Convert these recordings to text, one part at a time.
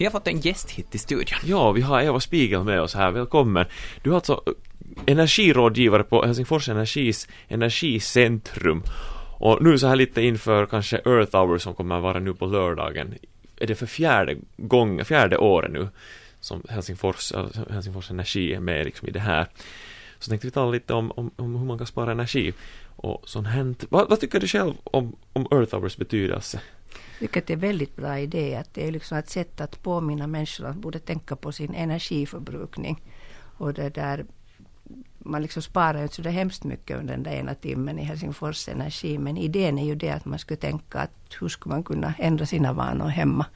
Vi har fått en gäst hit till studion. Ja, vi har Eva Spiegel med oss här. Välkommen. Du är alltså eh, energirådgivare på Helsingfors Energis energicentrum. Och nu så här lite inför kanske Earth Hour som kommer vara nu på lördagen. Är det för fjärde gången, fjärde året nu som Helsingfors, eh, Helsingfors Energi är med liksom i det här. Så tänkte vi tala lite om, om, om hur man kan spara energi och sånt hänt. Vad, vad tycker du själv om, om Earth Hours betydelse? Vilket är en väldigt bra idé. Att det är liksom ett sätt att påminna människor att borde tänka på sin energiförbrukning. Och det där, man liksom sparar inte så där hemskt mycket under den där ena timmen i Helsingfors Energi. Men idén är ju det att man skulle tänka att hur skulle man kunna ändra sina vanor hemma.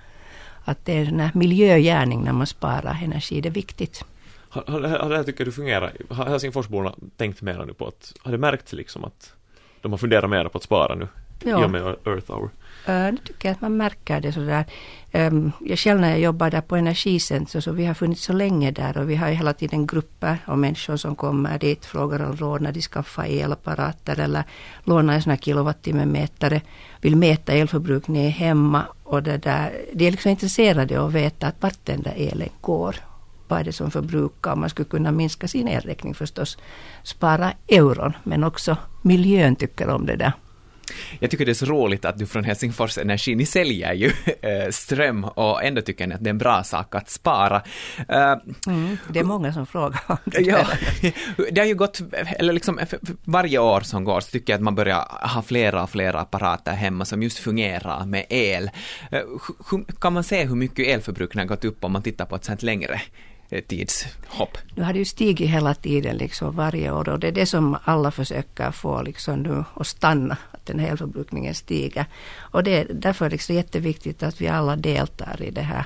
Att det är en miljögärning när man sparar energi, det är viktigt. Har, har, har det här tycker du fungerar? Har Helsingforsborna tänkt mer nu på att, har det märkts liksom att de har funderat mer på att spara nu? Ja. I och med Earth Hour? Uh, tycker jag att man märker det sådär. Um, jag själv när jag jobbar där på Energicentrum så vi har funnits så länge där och vi har hela tiden grupper av människor som kommer dit, frågar om råd när de skaffar elapparater eller lånar en sån här kilowattimmemätare, vill mäta elförbrukningen hemma och det där. De är liksom intresserade av att veta att vart den där elen går vad är det som förbrukar. Man skulle kunna minska sin elräkning förstås. Spara euron men också miljön tycker om det där. Jag tycker det är så roligt att du från Helsingfors Energi, ni säljer ju äh, ström och ändå tycker ni att det är en bra sak att spara. Äh, mm, det är många som frågar om det. Ja, det har ju gått, eller liksom varje år som går så tycker jag att man börjar ha flera och flera apparater hemma som just fungerar med el. Äh, kan man se hur mycket elförbrukningen har gått upp om man tittar på ett sånt längre Eh, tidshopp. Nu har det ju stigit hela tiden liksom varje år och det är det som alla försöker få liksom nu att stanna, att den här elförbrukningen stiger. Och det är därför liksom jätteviktigt att vi alla deltar i det här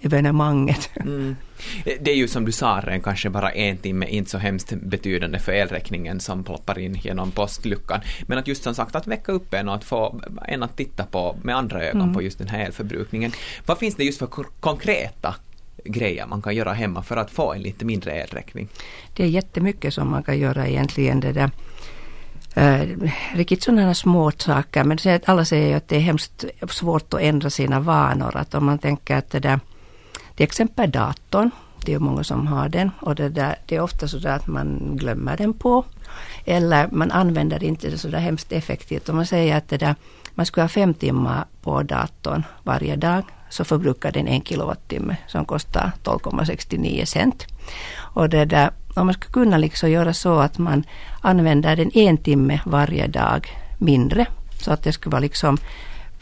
evenemanget. Mm. Det är ju som du sa redan kanske bara en timme, inte så hemskt betydande för elräkningen som ploppar in genom postluckan. Men att just som sagt att väcka upp en och att få en att titta på med andra ögon mm. på just den här elförbrukningen. Vad finns det just för konkreta grejer man kan göra hemma för att få en lite mindre elräkning? Det är jättemycket som man kan göra egentligen. Det där. Uh, riktigt sådana små saker men alla säger ju att det är hemskt svårt att ändra sina vanor. Att om man tänker att det där, till exempel datorn, det är många som har den och det, där, det är ofta så där att man glömmer den på. Eller man använder inte det så där hemskt effektivt. Om man säger att det där, man skulle ha fem timmar på datorn varje dag så förbrukar den en kilowattimme som kostar 12,69 cent. Och det där, om man skulle kunna liksom göra så att man använder den en timme varje dag mindre så att det skulle vara liksom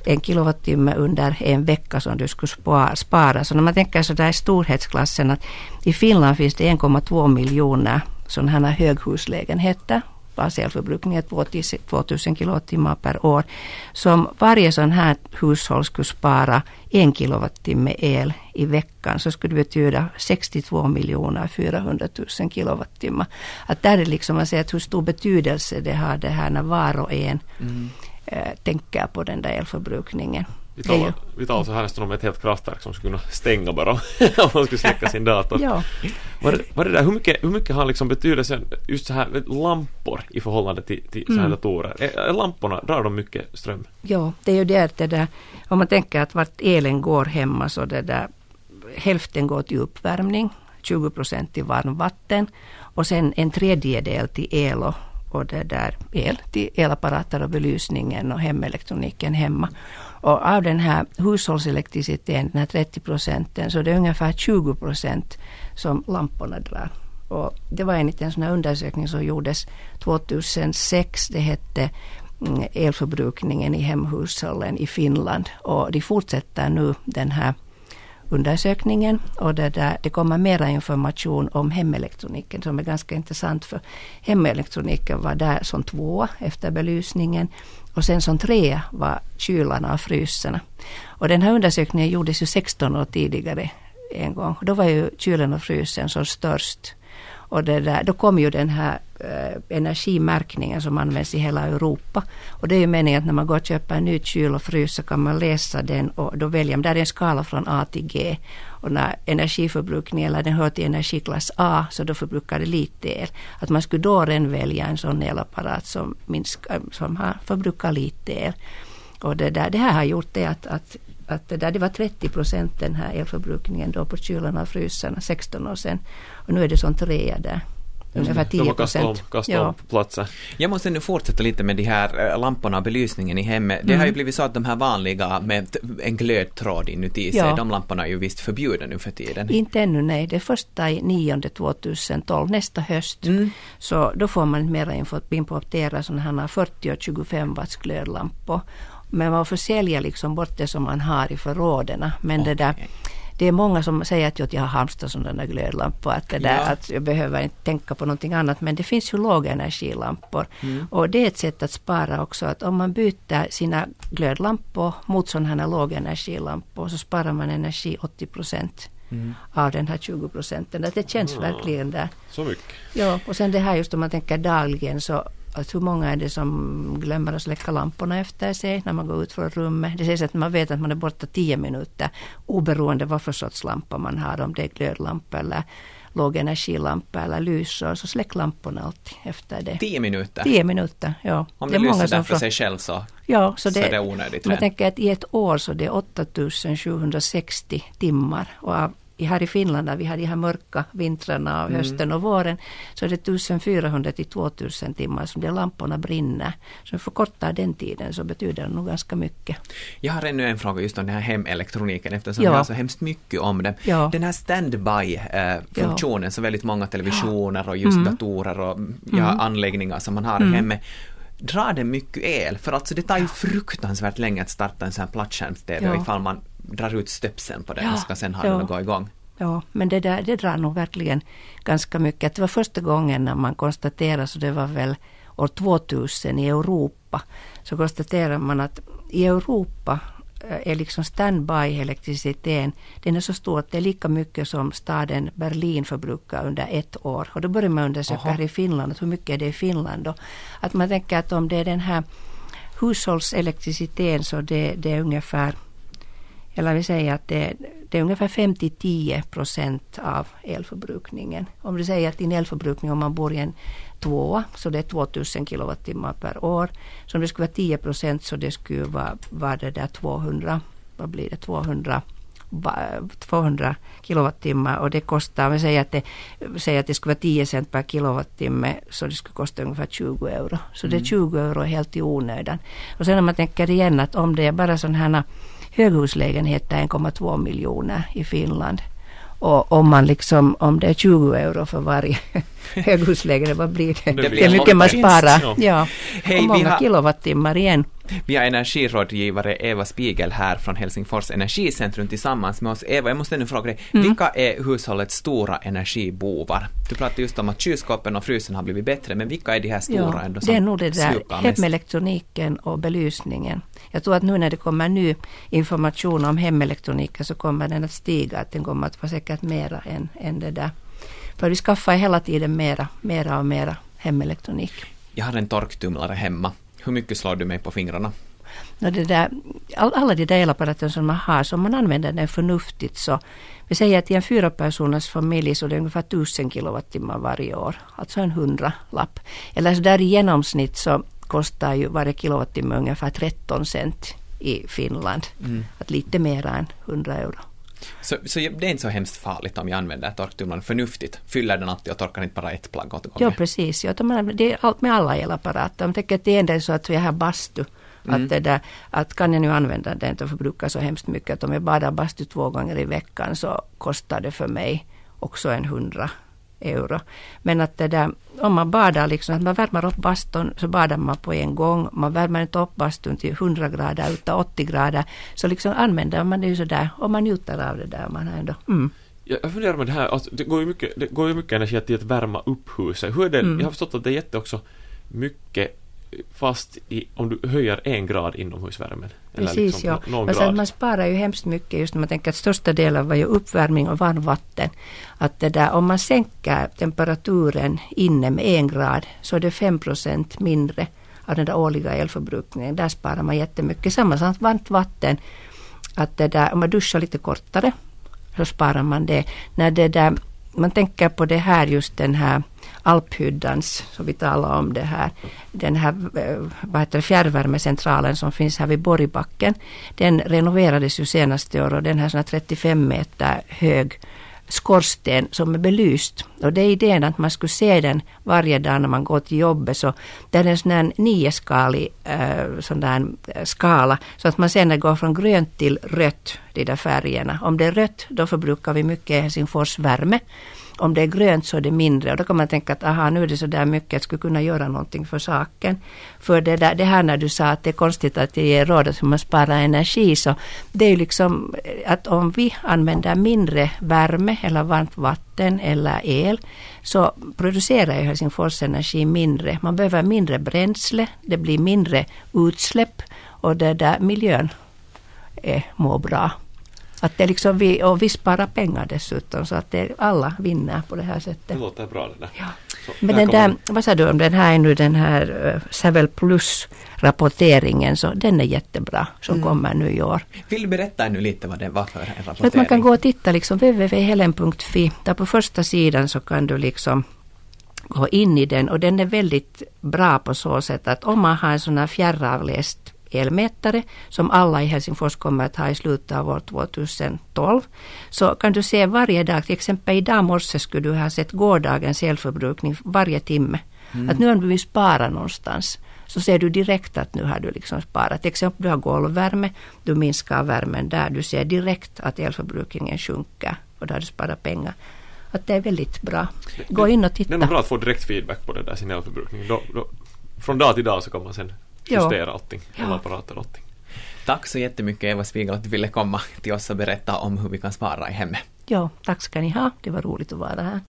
en kilowattimme under en vecka som du skulle spara. Så när man tänker så där i storhetsklassen att i Finland finns det 1,2 miljoner sådana här höghuslägenheter baselförbrukningen är 2000 kilowattimmar per år. Som varje sån här hushåll skulle spara en kilowattimme el i veckan så skulle det betyda 62 miljoner 400 000 kilowattimmar. Att där är liksom man ser att hur stor betydelse det har det här när var och en mm äh, tänker på den där elförbrukningen. Vi talar, vi talar så här om ett helt kraftverk som skulle kunna stänga bara om man skulle släcka sin dator. ja. var, det, var det där, hur, mycket, hur mycket har liksom betydelse just så här lampor i förhållande till, till så här mm. datorer? Är, är lamporna, drar de mycket ström? Ja, det är ju det, det där, om man tänker att vart elen går hemma så det där hälften går till uppvärmning, 20 procent till varmvatten och sen en tredjedel till el och, och det där el till elapparater och belysningen och hemelektroniken hemma. Och av den här hushållselektriciteten, den här 30 procenten, så det är ungefär 20 procent som lamporna drar. Och det var enligt en sån här undersökning som gjordes 2006. Det hette mm, elförbrukningen i hemhushållen i Finland. Och de fortsätter nu den här undersökningen och det, där, det kommer mera information om hemelektroniken som är ganska intressant för hemelektroniken var där som tvåa efter belysningen och sen som trea var kylarna och frysarna. Och den här undersökningen gjordes ju 16 år tidigare en gång. Då var ju kylen och frysen som störst. Och det där, då kom ju den här Eh, energimärkningen som används i hela Europa. Och det är ju meningen att när man går och köper en ny kyl och frys så kan man läsa den och då väljer man, där är en skala från A till G. Och när energiförbrukningen, eller den hör till energiklass A, så då förbrukar det lite el. Att man skulle då redan välja en sån elapparat som, minskar, eh, som har, förbrukar lite el. Och det, där, det här har gjort det att, att att det, där, det var 30 procent den här elförbrukningen då på kylarna och frysarna 16 år sedan. Och nu är det sån trea där. Ungefär 10 procent. Ja. platser. Jag måste nu fortsätta lite med de här eh, lamporna och belysningen i hemmet. Det mm. har ju blivit så att de här vanliga med en glödtråd inuti sig, ja. de lamporna är ju visst förbjudna nu för tiden. Inte ännu nej, det är första i 9 2012, nästa höst. Mm. Så då får man mera importera sådana här 40 och 25 watts glödlampor. Men man får sälja liksom bort det som man har i förråden. Men okay. det där det är många som säger att jag har den där glödlampor, att, det där, ja. att jag behöver inte tänka på någonting annat. Men det finns ju lågenergilampor. Mm. Och det är ett sätt att spara också, att om man byter sina glödlampor mot sådana här lågenergilampor så sparar man energi 80 procent. Mm. av den här 20 procenten. Det känns ja. verkligen där. Så mycket? Ja, och sen det här just om man tänker dagligen så att hur många är det som glömmer att släcka lamporna efter sig när man går ut från rummet. Det sägs att man vet att man är borta tio minuter oberoende vad för sorts lampa man har. Om det är glödlampa eller lågenergilampa eller lysor så släck lamporna alltid efter det. Tio minuter? Tio minuter, ja. Om det, det lyser där för sig själv så, ja, så, det, så är det onödigt. Man tänker att i ett år så det är 8760 timmar och av här i Finland där vi har de här mörka vintrarna och mm. hösten och våren så är det 1400 till 2000 timmar som de lamporna brinner. Så vi förkortar den tiden så betyder det nog ganska mycket. Jag har ännu en fråga just om den här hemelektroniken eftersom ja. jag har så hemskt mycket om den. Ja. Den här standby-funktionen ja. så väldigt många televisioner och just mm. datorer och ja, mm. anläggningar som man har mm. i hemmet drar den mycket el? För alltså det tar ju fruktansvärt länge att starta en sån här plattskärms-TV ja. ifall man drar ut stöpseln på den ja, och ska sen ha ja. den att gå igång. Ja, men det, där, det drar nog verkligen ganska mycket. Det var första gången när man konstaterade, så det var väl år 2000 i Europa, så konstaterade man att i Europa eh, är liksom standby-elektriciteten, den är så stor att det är lika mycket som staden Berlin förbrukar under ett år. Och då börjar man undersöka här i Finland, hur mycket är det i Finland då? Att man tänker att om det är den här hushållselektriciteten så det, det är ungefär eller vi säger att det, det är ungefär 5-10 procent av elförbrukningen. Om du säger att din elförbrukning om man bor i en tvåa så det är 2000 kilowattimmar per år. Så om det skulle vara 10 procent så det skulle vara, vara det där 200, vad blir det, 200 200 kilowattimmar och det kostar, om vi säger att det, säger att det skulle vara 10 cent per kilowattimme så det skulle kosta ungefär 20 euro. Så mm. det är 20 euro helt i onödan. Och sen om man tänker igen att om det är bara sådana här höghuslägenheter 1,2 miljoner i Finland. Och om man liksom, om det är 20 euro för varje höghuslägenhet, vad blir det? Det, det är mycket man sparar. Ja. ja. Hej, och många har, kilowattimmar igen. Vi har energirådgivare Eva Spiegel här från Helsingfors energicentrum tillsammans med oss. Eva, jag måste nu fråga dig, mm. vilka är hushållets stora energibovar? Du pratade just om att kylskåpen och frysen har blivit bättre, men vilka är de här stora ja, ändå som Det är nog det där hemelektroniken och belysningen. Jag tror att nu när det kommer ny information om hemelektroniken så kommer den att stiga, att den kommer att vara säkert mera än, än det där. För vi skaffar hela tiden mera, mera och mera hemelektronik. Jag har en torktumlare hemma. Hur mycket slår du mig på fingrarna? No, det där, all, alla de där elapparater som man har, så om man använder den förnuftigt så vi säger att i en fyra personers familj så är det ungefär 1000 kilowattimmar varje år. Alltså en hundralapp. Eller så där i genomsnitt så kostar ju varje kilowattimme ungefär 13 cent i Finland. Mm. Att lite mer än 100 euro. Så, så det är inte så hemskt farligt om jag använder torktumlaren förnuftigt? Fyller den alltid och torkar inte bara ett plagg åt gången? Ja, precis. Ja, det är allt med alla elapparater. Om tänker det är ändå så att vi har bastu. Mm. Att, det där, att kan jag nu använda den och förbruka så hemskt mycket att om jag badar bastu två gånger i veckan så kostar det för mig också en hundra euro. Men att det där, om man badar liksom, att man värmer upp bastun så badar man på en gång. Man värmer inte upp bastun till 100 grader utan 80 grader. Så liksom använder man det ju sådär och man njuter av det där. Man ändå, mm. Jag funderar med det här, alltså, det går ju mycket, det går ju mycket energi till att värma upp huset. Hur är det, mm. jag har förstått att det är jätte också mycket fast i, om du höjer en grad inomhusvärmen. Precis, liksom ja. Någon grad. man sparar ju hemskt mycket just när man tänker att största delen var ju uppvärmning och varmvatten. Att det där, om man sänker temperaturen inne med en grad så är det 5 procent mindre av den där årliga elförbrukningen. Där sparar man jättemycket. Samma sak varmt vatten. Att det där, om man duschar lite kortare så sparar man det. När det där, man tänker på det här just den här Alphyddans, som vi talade om det här, den här eh, vad heter det, fjärrvärmecentralen som finns här vid Borgbacken, den renoverades ju senaste år och den här sån 35 meter hög skorsten som är belyst. Och det är idén att man skulle se den varje dag när man går till jobbet. Så det är en sån här nioskalig äh, sån där eh, skala. Så att man ser när det går från grönt till rött, de där färgerna. Om det är rött då förbrukar vi mycket Helsingfors värme om det är grönt så är det mindre och då kan man tänka att aha nu är det så där mycket, jag skulle kunna göra någonting för saken. För det, där, det här när du sa att det är konstigt att jag ger råd att man sparar energi så det är ju liksom eh, att om vi använder mindre värme eller varmt vatten eller el så producerar ju Helsingfors energi mindre. Man behöver mindre bränsle, det blir mindre utsläpp och det där miljön är, mår bra. Att det liksom vi, och vi sparar pengar dessutom så att det, alla vinner på det här sättet. Det låter bra det där. Ja. Men den där, vad sa du om den här nu den här uh, Savel Plus rapporteringen så den är jättebra som mm. kommer nu i år. Vill du berätta nu lite vad det var för en rapportering? Att man kan gå och titta liksom www.helen.fi. Där på första sidan så kan du liksom gå in i den och den är väldigt bra på så sätt att om man har en sån här fjärravläst elmätare som alla i Helsingfors kommer att ha i slutet av år 2012. Så kan du se varje dag, till exempel idag morse skulle du ha sett gårdagens elförbrukning varje timme. Mm. Att nu om du vill spara någonstans så ser du direkt att nu har du liksom sparat. Till exempel du har golvvärme, du minskar värmen där, du ser direkt att elförbrukningen sjunker och då har du sparat pengar att det är väldigt bra. Gå in och titta. Det är bra att få direkt feedback på det där sin elförbrukning. Då, då, från dag till dag så kan man sen justera ja. allting, alla apparater och allting. Tack så jättemycket Eva Spiegel att du ville komma till oss och berätta om hur vi kan spara i hemmet. Ja, tack ska ni ha. Det var roligt att vara här.